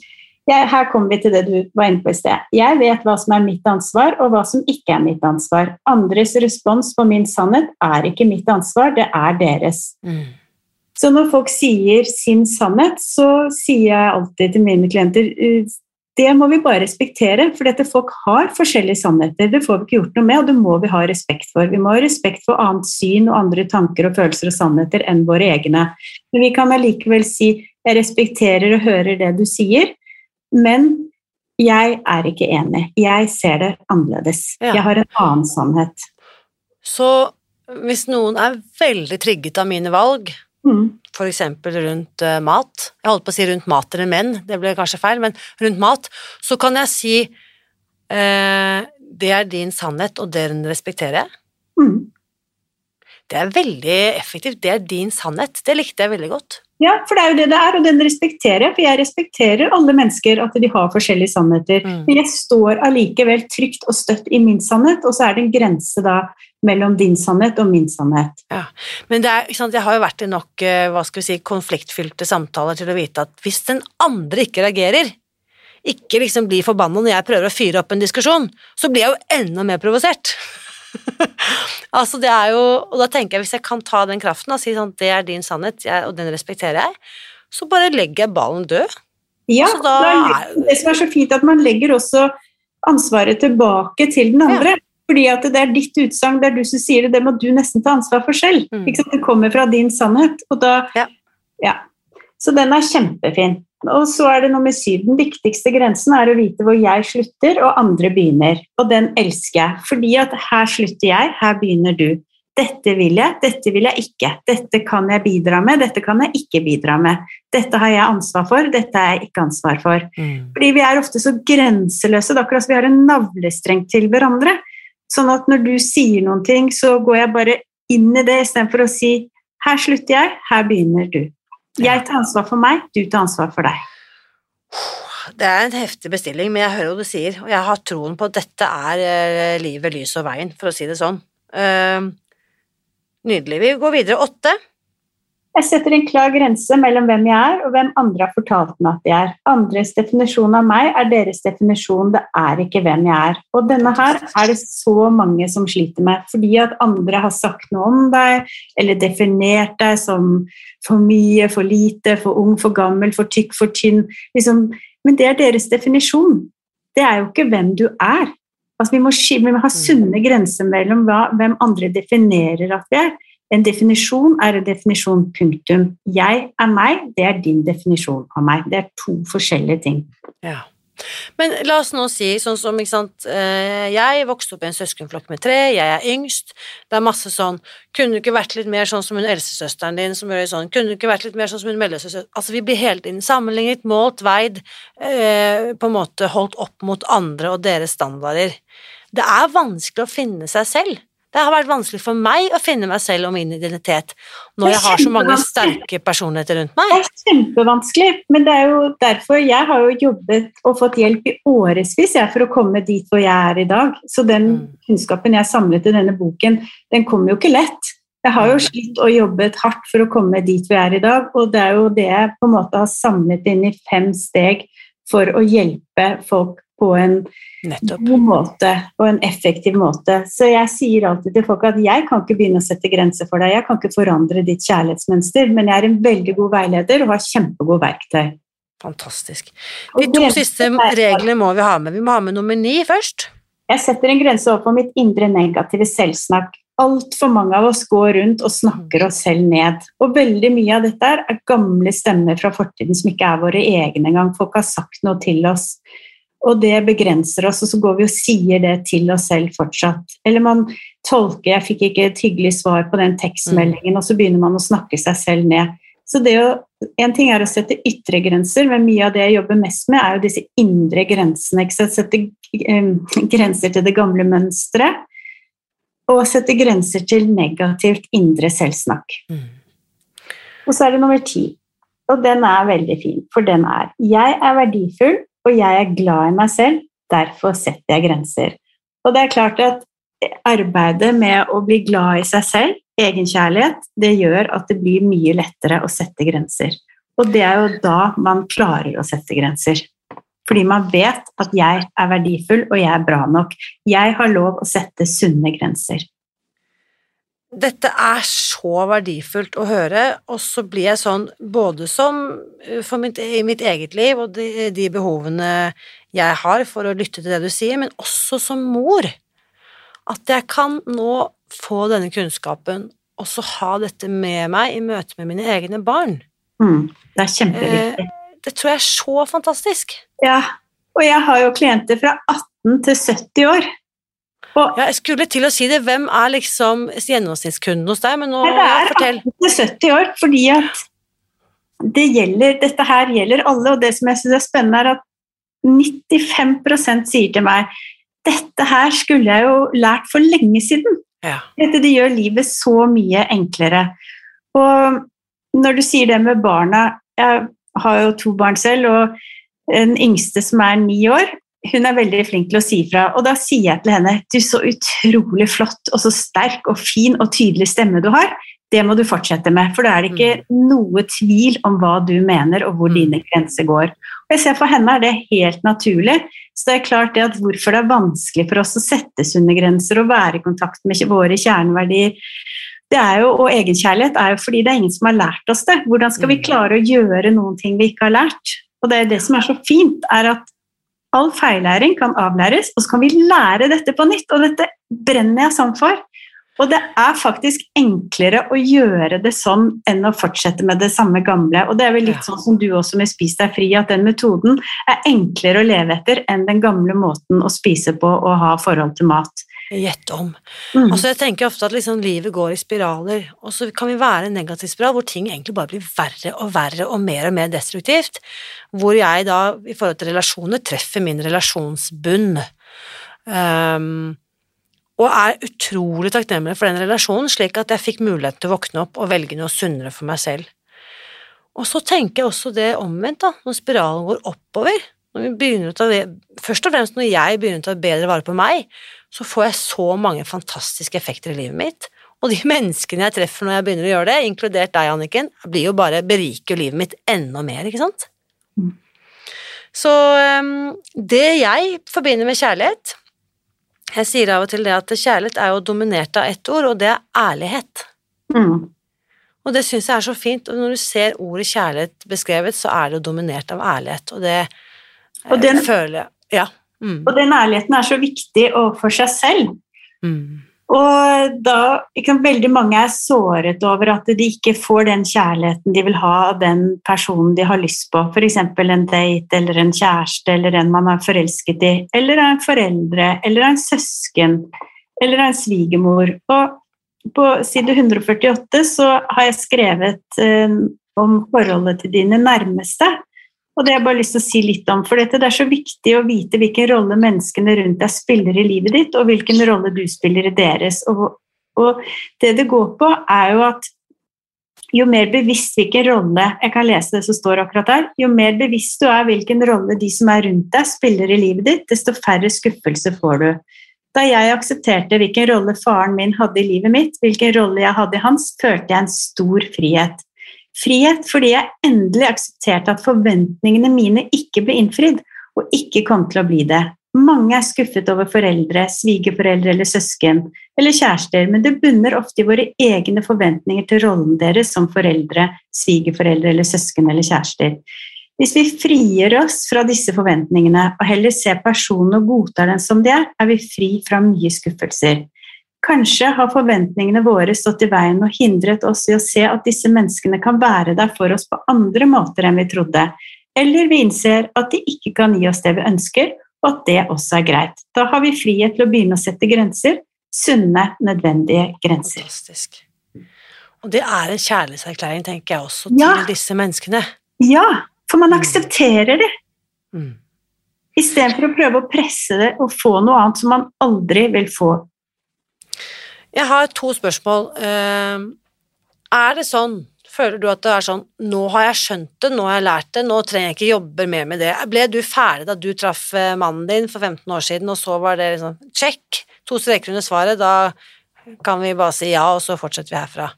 B: Her kommer vi til det du var inne på i sted. Jeg vet hva som er mitt ansvar, og hva som ikke er mitt ansvar. Andres respons på min sannhet er ikke mitt ansvar, det er deres.
A: Mm.
B: Så når folk sier sin sannhet, så sier jeg alltid til mine klienter eh, det må vi bare respektere, for dette folk har forskjellige sannheter. Det får vi ikke gjort noe med, og det må vi ha respekt for. Vi må ha respekt for annet syn og andre tanker og følelser og sannheter enn våre egne. Men vi kan allikevel si jeg respekterer og hører det du sier, men jeg er ikke enig. Jeg ser det annerledes.
A: Ja.
B: Jeg har en annen sannhet.
A: Så hvis noen er veldig trigget av mine valg,
B: Mm.
A: eksempel rundt eh, mat, jeg holdt på å si rundt mat eller menn, det ble kanskje feil, men rundt mat, så kan jeg si eh, det er din sannhet, og den respekterer jeg. Det er veldig effektivt, det er din sannhet, det likte jeg veldig godt.
B: Ja, for det er jo det det er, og den respekterer jeg. For jeg respekterer alle mennesker at de har forskjellige sannheter.
A: Mm.
B: Men jeg står allikevel trygt og støtt i min sannhet, og så er det en grense da mellom din sannhet og min sannhet.
A: Ja, Men det er, sant, jeg har jo vært i nok eh, hva skal vi si, konfliktfylte samtaler til å vite at hvis den andre ikke reagerer, ikke liksom blir forbanna når jeg prøver å fyre opp en diskusjon, så blir jeg jo enda mer provosert. [laughs] altså det er jo, og da tenker jeg hvis jeg kan ta den kraften og si sånn det er din sannhet, jeg, og den respekterer jeg, så bare legger jeg ballen død.
B: Ja,
A: altså, da
B: det,
A: er-
B: det som er så fint, at man legger også ansvaret tilbake til den andre. Fordi at det er ditt utsagn, det er du som sier det, det må du nesten ta ansvar for selv.
A: Mm.
B: Det kommer fra din sannhet. Og da,
A: Ja.
B: ja. Så den er kjempefin. Og så er det nummer syv. Den viktigste grensen er å vite hvor jeg slutter og andre begynner. Og den elsker jeg. Fordi at her slutter jeg, her begynner du. Dette vil jeg, dette vil jeg ikke. Dette kan jeg bidra med, dette kan jeg ikke bidra med. Dette har jeg ansvar for, dette har jeg ikke ansvar for. Fordi vi er ofte så grenseløse. Det er akkurat som vi har en navlestreng til hverandre. Sånn at når du sier noen ting, så går jeg bare inn i det istedenfor å si her slutter jeg, her begynner du. Jeg tar ansvar for meg, du tar ansvar for deg.
A: Det er en heftig bestilling, men jeg hører hva du sier, og jeg har troen på at dette er eh, livet, lyset og veien, for å si det sånn. Eh, nydelig. Vi går videre. Åtte.
B: Jeg setter en klar grense mellom hvem jeg er, og hvem andre har fortalt meg at jeg er. Andres definisjon av meg er deres definisjon, det er ikke hvem jeg er. Og denne her er det så mange som sliter med, fordi at andre har sagt noe om deg, eller definert deg som for mye, for lite, for ung, for gammel, for tykk, for tynn. Liksom. Men det er deres definisjon. Det er jo ikke hvem du er. Altså, vi, må, vi må ha
A: Mm.
B: sunne grenser mellom hva, hvem andre definerer at vi er. En definisjon er en definisjon, punktum. Jeg er meg, det er din definisjon av meg. Det er to forskjellige ting.
A: Ja. Men la oss nå si, sånn som, ikke sant, eh, jeg vokste opp i en søskenflokk med tre, jeg er yngst, det er masse sånn, kunne du ikke vært litt mer sånn som hun eldstesøsteren din som gjør sånn, kunne du ikke vært litt mer sånn som hun mellomsøsteren, altså vi blir hele tiden sammenlignet, målt, veid, eh, på en måte holdt opp mot andre og deres standarder. Det er vanskelig å finne seg selv. Det har vært vanskelig for meg å finne meg selv og min identitet, når jeg har så mange sterke personligheter rundt meg.
B: Det er kjempevanskelig, men det er jo derfor jeg har jo jobbet og fått hjelp i årevis for å komme dit hvor jeg er i dag. Så den
A: Mm.
B: kunnskapen jeg samlet i denne boken, den kommer jo ikke lett. Jeg har jo slitt og jobbet hardt for å komme dit jeg er i dag, og det er jo det jeg på en måte har samlet inn i fem steg for å hjelpe folk på en
A: Nettopp.
B: god måte og en effektiv måte. Så jeg sier alltid til folk at jeg kan ikke begynne å sette grenser for deg, jeg kan ikke forandre ditt kjærlighetsmønster, men jeg er en veldig god veileder og har kjempegode verktøy.
A: Fantastisk. De to siste reglene må vi ha med. Vi må ha med nummer ni først.
B: Jeg setter en grense overfor for mitt indre negative selvsnakk. Altfor mange av oss går rundt og snakker oss selv ned. Og veldig mye av dette er gamle stemmer fra fortiden som ikke er våre egne engang. Folk har sagt noe til oss, og det begrenser oss, og så går vi og sier det til oss selv fortsatt. Eller man tolker 'jeg fikk ikke et hyggelig svar på den tekstmeldingen', og så begynner man å snakke seg selv ned. Så det å, En ting er å sette ytre grenser, men mye av det jeg jobber mest med, er jo disse indre grensene. Ikke sant? Sette grenser til det gamle mønsteret, og sette grenser til negativt indre selvsnakk.
A: Mm.
B: Og så er det nummer ti, og den er veldig fin, for den er 'Jeg er verdifull, og jeg er glad i meg selv, derfor setter jeg grenser'. Og det er klart at arbeidet med å bli glad i seg selv, egenkjærlighet, det gjør at det blir mye lettere å sette grenser. Og det er jo da man klarer å sette grenser. Fordi man vet at jeg er verdifull, og jeg er bra nok. Jeg har lov å sette sunne grenser.
A: Dette er så verdifullt å høre, og så blir jeg sånn både som eh, for mitt, i mitt eget liv og de, de behovene jeg har for å lytte til det du sier, men også som mor. At jeg kan nå få denne kunnskapen og så ha dette med meg i møte med mine egne barn.
B: Mm, det er kjempeviktig.
A: Det tror jeg er så fantastisk.
B: Ja, og jeg har jo klienter fra 18 til 70 år. Og
A: Ja, jeg skulle til å si det, hvem er liksom gjennomsnittskunden hos deg, men nå
B: det er
A: fortell.
B: 70 år, fordi at det gjelder, dette her gjelder alle, og det som jeg synes er spennende, er at 95% sier til meg dette her skulle jeg jo lært for lenge siden.
A: Ja.
B: Dette det gjør livet så mye enklere. Og når du sier det med barna Jeg har jo to barn selv, og den yngste som er ni år, hun er veldig flink til å si fra. Og da sier jeg til henne du så utrolig flott og så sterk og fin og tydelig stemme du har. Det må du fortsette med, for da er det ikke noe tvil om hva du mener og hvor
A: Mm.
B: dine grenser går. Og jeg ser For henne er det helt naturlig. Så det er klart det at hvorfor det er vanskelig for oss å sette sunne grenser og være i kontakt med våre kjerneverdier, det er jo, og egenkjærlighet er jo fordi det er ingen som har lært oss det. Hvordan skal vi
A: Mm.
B: klare å gjøre noen ting vi ikke har lært? Og det er det som er så fint, er at all feillæring kan avlæres, og så kan vi lære dette på nytt. Og dette brenner jeg sånn for. Og det er faktisk enklere å gjøre det sånn enn å fortsette med det samme gamle. Og det er vel litt sånn som du også med Spis deg fri, at den metoden er enklere å leve etter enn den gamle måten å spise på og ha forhold til mat.
A: Gjett om.
B: Mm.
A: Altså jeg tenker ofte at liksom livet går i spiraler, og så kan vi være en negativ spiral hvor ting egentlig bare blir verre og verre og mer og mer destruktivt. Hvor jeg da, i forhold til relasjoner, treffer min relasjonsbunn. Um, og er utrolig takknemlig for den relasjonen, slik at jeg fikk mulighet til å våkne opp og velge noe sunnere for meg selv. Og så tenker jeg også det omvendt, da, når spiralen går oppover. Først og fremst når jeg begynner å ta bedre vare på meg, så får jeg så mange fantastiske effekter i livet mitt. Og de [laughs] menneskene jeg treffer når jeg begynner å gjøre det, inkludert deg, Anniken, blir jo bare beriker livet mitt enda mer, ikke sant?
B: Mm.
A: Så um, det jeg forbinder med kjærlighet Jeg sier av og til det at kjærlighet er jo dominert av ett ord, og det er ærlighet.
B: Mm.
A: Og det syns jeg er så fint, og når du ser ordet kjærlighet beskrevet, så er det jo dominert av ærlighet, og det
B: Og den-
A: eh, føler jeg Ja. Mm.
B: Og den ærligheten er så viktig overfor seg selv.
A: Mm.
B: Og da kan, Veldig mange er såret over at de ikke får den kjærligheten de vil ha av den personen de har lyst på. F.eks. en date eller en kjæreste eller en man er forelsket i. Eller en foreldre eller en søsken eller en svigermor. Og på side 148 så har jeg skrevet eh, om forholdet til dine nærmeste. Og det har jeg bare lyst til å si litt om, for dette, det er så viktig å vite hvilken rolle menneskene rundt deg spiller i livet ditt, og hvilken rolle du spiller i deres. Og, og det det går på, er jo at jo mer bevisst hvilken rolle jeg kan lese det som står akkurat her, jo mer bevisst du er hvilken rolle de som er rundt deg, spiller i livet ditt, desto færre skuffelser får du. Da jeg aksepterte hvilken rolle faren min hadde i livet mitt, hvilken rolle jeg hadde i hans, følte jeg en stor frihet. Frihet fordi jeg endelig aksepterte at forventningene mine ikke ble innfridd, og ikke kom til å bli det. Mange er skuffet over foreldre, svigerforeldre eller søsken, eller kjærester, men det bunner ofte i våre egne forventninger til rollen deres som foreldre, svigerforeldre eller søsken eller kjærester. Hvis vi frigjør oss fra disse forventningene og heller ser personen og godtar den som de er, er vi fri fra mye skuffelser. Kanskje har forventningene våre stått i veien og hindret oss i å se at disse menneskene kan være der for oss på andre måter enn vi trodde, eller vi innser at de ikke kan gi oss det vi ønsker, og at det også er greit. Da har vi frihet til å begynne å sette grenser, sunne, nødvendige grenser.
A: Fantastisk. Og det er en kjærlighetserklæring, tenker jeg også, til
B: Ja.
A: disse menneskene.
B: Ja, for man
A: Mm.
B: aksepterer det,
A: Mm.
B: istedenfor å prøve å presse det og få noe annet som man aldri vil få.
A: Jeg har to spørsmål. Eh, Er det sånn, føler du at det er sånn, nå har jeg skjønt det, nå har jeg lært det, nå trenger jeg ikke jobbe mer med det. Ble du ferdig da du traff eh, mannen din for 15 år siden, og så var det liksom check, to streker under svaret, da kan vi bare si ja, og så fortsetter vi herfra.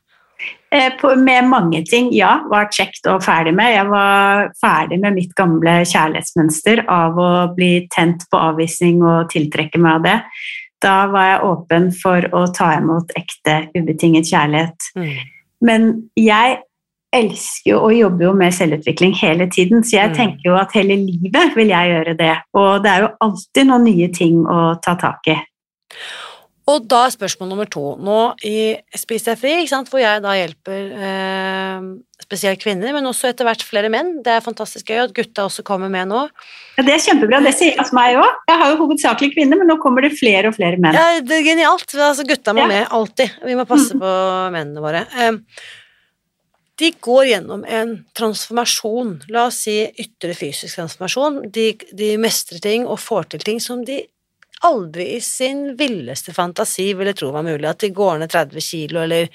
B: Eh, med mange ting, ja, var kjekt og ferdig med. Jeg var ferdig med mitt gamle kjærlighetsmønster av å bli tent på avvisning og tiltrekke meg av det. Da var jeg åpen for å ta imot ekte, ubetinget kjærlighet.
A: Mm.
B: Men jeg elsker jo og jobber jo med selvutvikling hele tiden, så jeg
A: Mm.
B: tenker jo at hele livet vil jeg gjøre det. Og det er jo alltid noen nye ting å ta tak i.
A: Og da er spørsmål nummer to. Nå i Spis deg fri, hvor jeg da hjelper eh, spesielt kvinner, men også etter hvert flere menn. Det er fantastisk gøy at gutta også kommer med nå.
B: Ja, det er kjempebra. Det sier altså meg òg. Jeg har jo hovedsakelig kvinner, men nå kommer det flere og flere menn.
A: Ja, det er genialt. Altså, gutta må
B: Ja.
A: med, alltid. Vi må passe på mennene våre. Eh, De går gjennom en transformasjon, la oss si ytre fysisk transformasjon. De, de mestrer ting og får til ting som de aldri i sin villeste fantasi ville tro var mulig. At de går ned 30 kilo, eller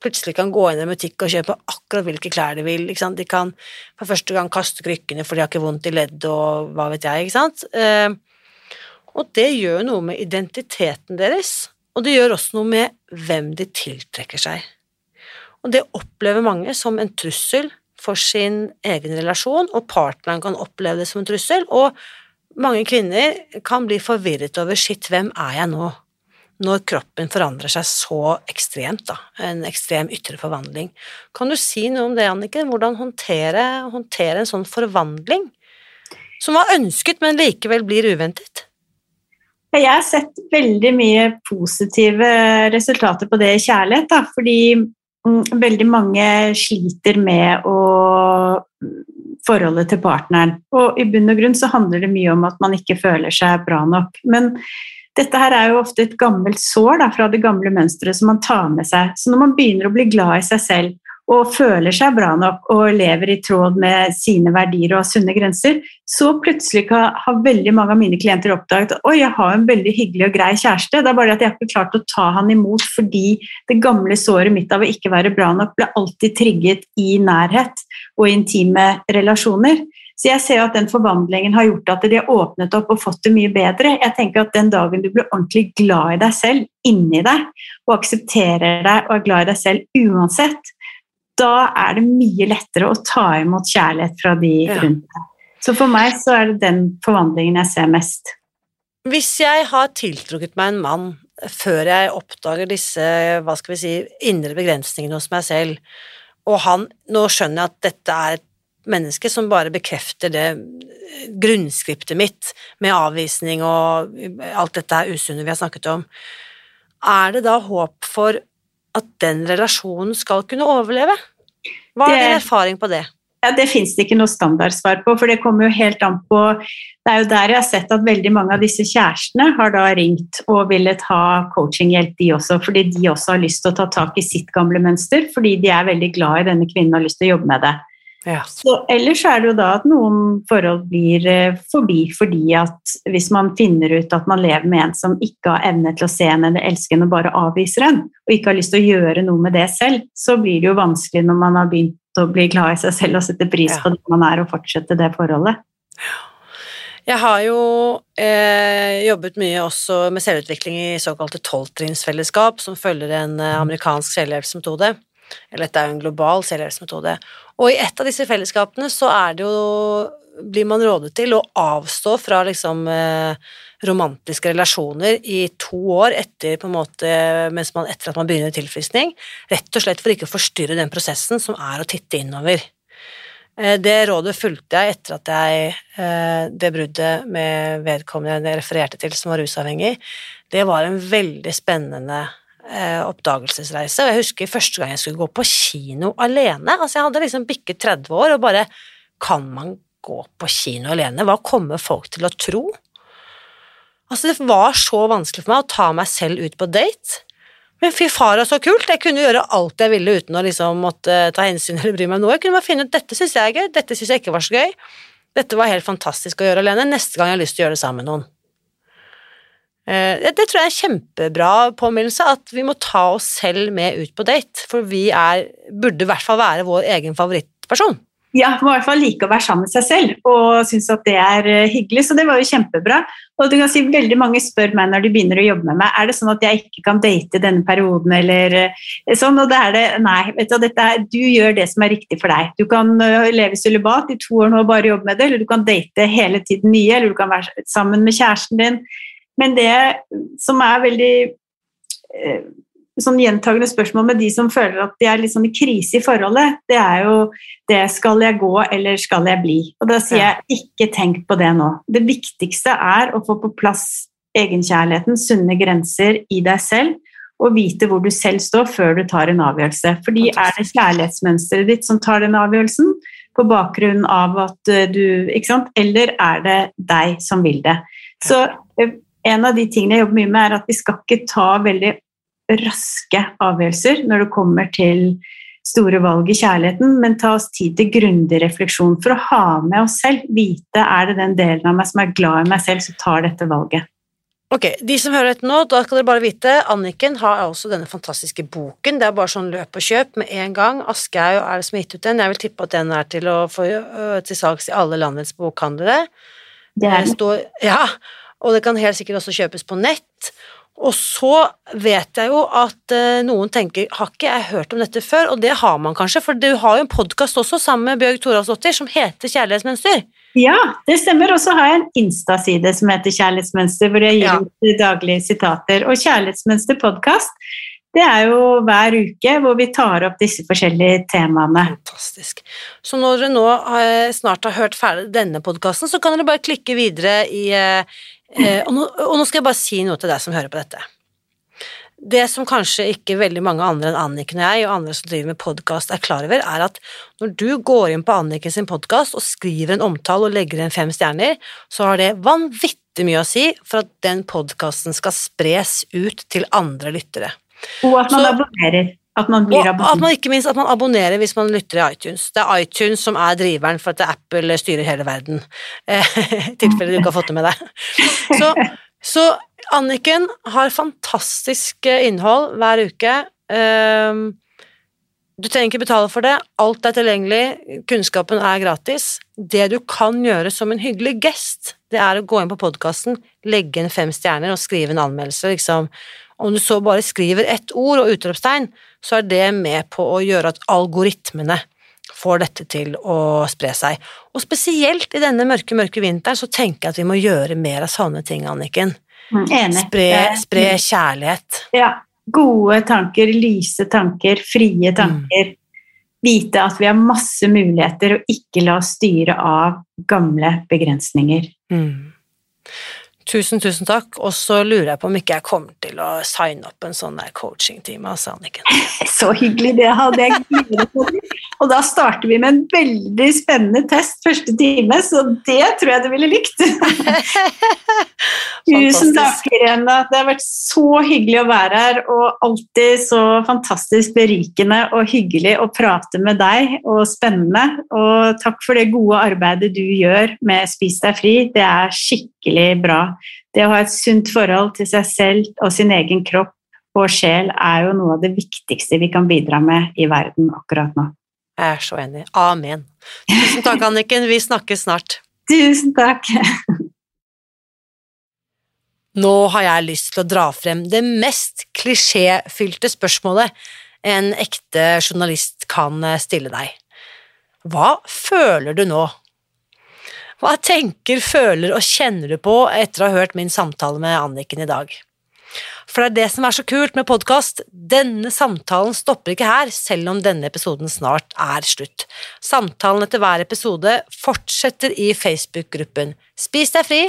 A: plutselig kan gå inn i en butikk og kjøpe akkurat hvilke klær de vil. De kan for første gang kaste krykkene, for de har ikke vondt i ledd og hva vet jeg. ikke sant? Og det gjør noe med identiteten deres, og det gjør også noe med hvem de tiltrekker seg. Og det opplever mange som en trussel for sin egen relasjon, og partneren kan oppleve det som en trussel, og mange kvinner kan bli forvirret over shit, hvem er jeg nå? Når kroppen forandrer seg så ekstremt, da, en ekstrem ytre forvandling. Kan du si noe om det, Anniken? Hvordan håndtere, håndtere en sånn forvandling? Som var ønsket, men likevel blir uventet?
B: Jeg har sett veldig mye positive resultater på det i kjærlighet, da, fordi mm, veldig mange sliter med å forholdet til partneren. Og i bunn og grunn så handler det mye om at man ikke føler seg bra nok. Men dette her er jo ofte et gammelt sår da, fra det gamle mønsteret som man tar med seg. Så når man begynner å bli glad i seg selv og føler seg bra nok og lever i tråd med sine verdier og sunne grenser, så plutselig har veldig mange av mine klienter oppdaget at jeg har en veldig hyggelig og grei kjæreste. Det er bare at jeg har ikke klart å ta han imot fordi det gamle såret mitt av å ikke være bra nok ble alltid trigget i nærhet og intime relasjoner. Så jeg ser jo at den forvandlingen har gjort at de har åpnet opp og fått det mye bedre. Jeg tenker at den dagen du blir ordentlig glad i deg selv, inni deg, og aksepterer deg og er glad i deg selv uansett, da er det mye lettere å ta imot kjærlighet fra de rundt deg. Så for meg så er det den forvandlingen jeg ser mest.
A: Hvis jeg har tiltrukket meg en mann før jeg oppdager disse, hva skal vi si, indre begrensningene hos meg selv, og han, nå skjønner jeg at dette er et menneske som bare bekrefter det grunnskriptet mitt med avvisning og alt dette usunne vi har snakket om, er det da håp for at den relasjonen skal kunne overleve? Hva er din erfaring på det?
B: Ja, Det fins det ikke noe standardsvar på, for det kommer jo helt an på Det er jo der jeg har sett at veldig mange av disse kjærestene har da ringt og villet ha coachinghjelp, de også, fordi de også har lyst til å ta tak i sitt gamle mønster, fordi de er veldig glad i denne kvinnen og har lyst til å jobbe med det.
A: Ja.
B: Så, ellers er det jo da at noen forhold blir eh, forbi fordi at hvis man finner ut at man lever med en som ikke har evne til å se en eller elske en og bare avviser en, og ikke har lyst til å gjøre noe med det selv, så blir det jo vanskelig når man har begynt å bli glad i seg selv og sette pris
A: Ja.
B: på det man er, og fortsette det forholdet.
A: Jeg har jo eh, jobbet mye også med selvutvikling i såkalte tolvtrinnsfellesskap, som følger en eh, amerikansk selvhjelpsmetode. Eller dette er jo en global selvhjelpsmetode. Og i et av disse fellesskapene så er det jo blir man rådet til å avstå fra liksom eh, romantiske relasjoner i to år etter, måte, man, etter at man begynner tilfriskning, rett og slett for ikke å forstyrre den prosessen som er å titte innover. Eh, Det rådet fulgte jeg etter at jeg eh, Det bruddet med vedkommende jeg refererte til som var rusavhengig, det var en veldig spennende eh, oppdagelsesreise. Og jeg husker første gang jeg skulle gå på kino alene. Altså, jeg hadde liksom bikket 30 år og bare Kan man gå på kino alene? Hva kommer folk til å tro? Altså, det var så vanskelig for meg å ta meg selv ut på date. Men fy fara, så kult! Jeg kunne gjøre alt jeg ville uten å liksom måtte ta hensyn eller bry meg om noe. Jeg kunne bare finne ut dette syns jeg er gøy, dette syns jeg ikke var så gøy. Dette var helt fantastisk å gjøre alene. Neste gang jeg har lyst til å gjøre det sammen med noen. Eh, Det, tror jeg er en kjempebra påminnelse, at vi må ta oss selv med ut på date. For vi er, burde i hvert fall være vår egen favorittperson.
B: Ja, må i hvert fall like å være sammen med seg selv og synes at det er eh, hyggelig. Så det var jo kjempebra. Og du kan si Veldig mange spør meg når de begynner å jobbe med meg er det sånn at jeg ikke kan date denne perioden. eller eh, sånn, og det er det, Nei, vet du, dette du gjør det som er riktig for deg. Du kan eh, leve sølibat i to år nå og bare jobbe med det, eller du kan date hele tiden nye, eller du kan være sammen med kjæresten din. Men det som er veldig sånn gjentagende spørsmål med de som føler at de er litt sånn i krise i forholdet, det er jo det skal jeg gå eller skal jeg bli? Og da sier jeg ikke tenk på det nå. Det viktigste er å få på plass egenkjærligheten, sunne grenser i deg selv, og vite hvor du selv står før du tar en avgjørelse. Fordi er det kjærlighetsmønsteret ditt som tar den avgjørelsen, på bakgrunn av at eh, du Ikke sant? Eller er det deg som vil det? Så eh, en av de tingene jeg jobber mye med, er at vi skal ikke ta veldig raske avgjørelser når det kommer til store valg i kjærligheten, men ta oss tid til grundig refleksjon for å ha med oss selv. Vite er det den delen av meg som er glad i meg selv, som tar dette valget.
A: Ok, De som hører dette nå, da skal dere bare vite Anniken har også denne fantastiske boken. Det er bare sånn løp og kjøp med en gang. Aschehoug er det som har gitt ut den. Jeg vil tippe at den er til å få øh, til salgs i alle landets bokhandlere.
B: Det er
A: står, ja, og det kan helt sikkert også kjøpes på nett. Og så vet jeg jo at eh, noen tenker har ikke jeg hørt om dette før? Og det har man kanskje, for du har jo en podkast også sammen med Bjørg Thoralsdottir som heter Kjærlighetsmønster.
B: Ja, det stemmer. Og så har jeg en Insta-side som heter Kjærlighetsmønster, hvor jeg gir
A: Ja.
B: ut daglige sitater. Og Kjærlighetsmønster podkast, det er jo hver uke hvor vi tar opp disse forskjellige temaene.
A: Fantastisk. Så når dere nå eh, snart har hørt ferdig denne podkasten, så kan dere bare klikke videre i eh, eh, og, nå, og nå skal jeg bare si noe til deg som hører på dette. Det som kanskje ikke veldig mange andre enn Anniken og jeg, og andre som driver med podkast, er klar over, er at når du går inn på Anniken sin podkast og skriver en omtale og legger igjen fem stjerner, så har det vanvittig mye å si for at den podkasten skal spres ut til andre lyttere.
B: Og at man
A: Så-
B: abonnerer. At man blir
A: Og at man ikke minst at man abonnerer hvis man lytter i iTunes. Det er iTunes som er driveren for at Apple styrer hele verden. [laughs] I tilfelle du ikke har fått det med deg. Så, så Anniken har fantastisk eh, innhold hver uke. Ehm, Du trenger ikke betale for det, alt er tilgjengelig, kunnskapen er gratis. Det du kan gjøre som en hyggelig gest, det er å gå inn på podkasten, legge inn fem stjerner og skrive en anmeldelse, liksom. Om du så bare skriver ett ord og utropstegn, så er det med på å gjøre at algoritmene får dette til å spre seg. Og spesielt i denne mørke, mørke vinteren så tenker jeg at vi må gjøre mer av sånne ting, Anniken.
B: Mm, Enig.
A: Spre, spre kjærlighet.
B: Ja. Gode tanker, lyse tanker, frie tanker. vite at vi har masse muligheter, og ikke la oss styre av gamle begrensninger.
A: Mm. Tusen, tusen takk. Og så lurer jeg på om ikke jeg kommer til å signe opp en sånn der coachingtime, altså, Anniken. [laughs]
B: Så hyggelig, det hadde jeg gledet meg. Og da starter vi med en veldig spennende test første time, så det tror jeg du ville likt. [laughs] Tusen takk, Irene. Det har vært så hyggelig å være her, og alltid så fantastisk berikende og hyggelig å prate med deg, og spennende. Og takk for det gode arbeidet du gjør med Spis deg fri. Det er skikkelig bra. Det å ha et sunt forhold til seg selv og sin egen kropp og sjel er jo noe av det viktigste vi kan bidra med i verden akkurat nå.
A: Jeg er så enig. Amen. Tusen takk, Anniken. Vi snakkes snart.
B: Tusen takk.
A: Nå har jeg lyst til å dra frem det mest klisjéfylte spørsmålet en ekte journalist kan stille deg. Hva føler du nå? Hva tenker, føler og kjenner du på etter å ha hørt min samtale med Anniken i dag? For det er det som er så kult med podkast. Denne samtalen stopper ikke her, selv om denne episoden snart er slutt. Samtalen etter hver episode fortsetter i Facebook-gruppen Spis deg fri,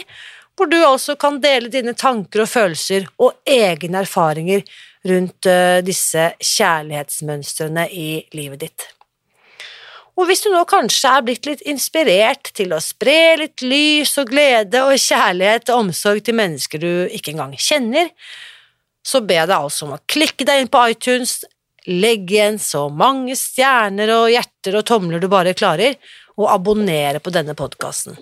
A: hvor du altså kan dele dine tanker og følelser og egne erfaringer rundt uh, disse kjærlighetsmønstrene i livet ditt. Og hvis du nå kanskje er blitt litt inspirert til å spre litt lys og glede og kjærlighet og omsorg til mennesker du ikke engang kjenner, så ber jeg deg altså om å klikke deg inn på iTunes, legge igjen så mange stjerner og hjerter og tomler du bare klarer, og abonnere på denne podkasten.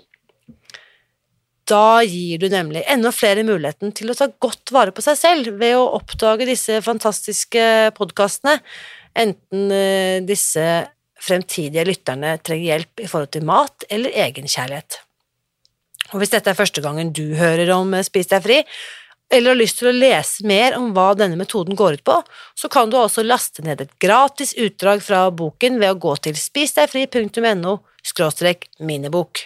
A: Da gir du nemlig enda flere muligheten til å ta godt vare på seg selv ved å oppdage disse fantastiske podkastene, enten eh, disse fremtidige lytterne trenger hjelp i forhold til mat eller egenkjærlighet. Og hvis dette er første gangen du hører om Spis deg fri, eller har lyst til å lese mer om hva denne metoden går ut på, så kan du også laste ned et gratis utdrag fra boken ved å gå til spisdegfri.no minibok.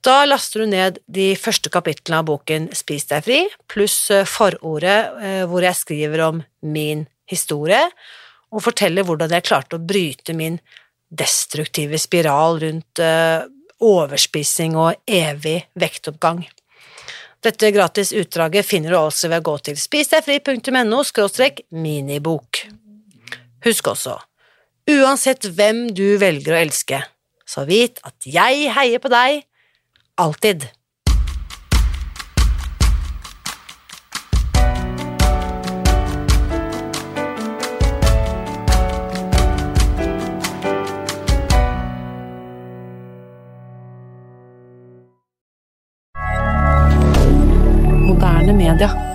A: Da laster du ned de første kapitlene av boken Spis deg fri, pluss eh, forordet eh, hvor jeg skriver om min historie, og forteller hvordan jeg klarte å bryte min destruktive spiral rundt eh, overspising og evig vektoppgang. Dette gratis utdraget finner du altså ved å gå til spisdegfri.no minibok. Husk også, uansett hvem du velger å elske, så vit at jeg heier på deg, alltid.
C: D'accord.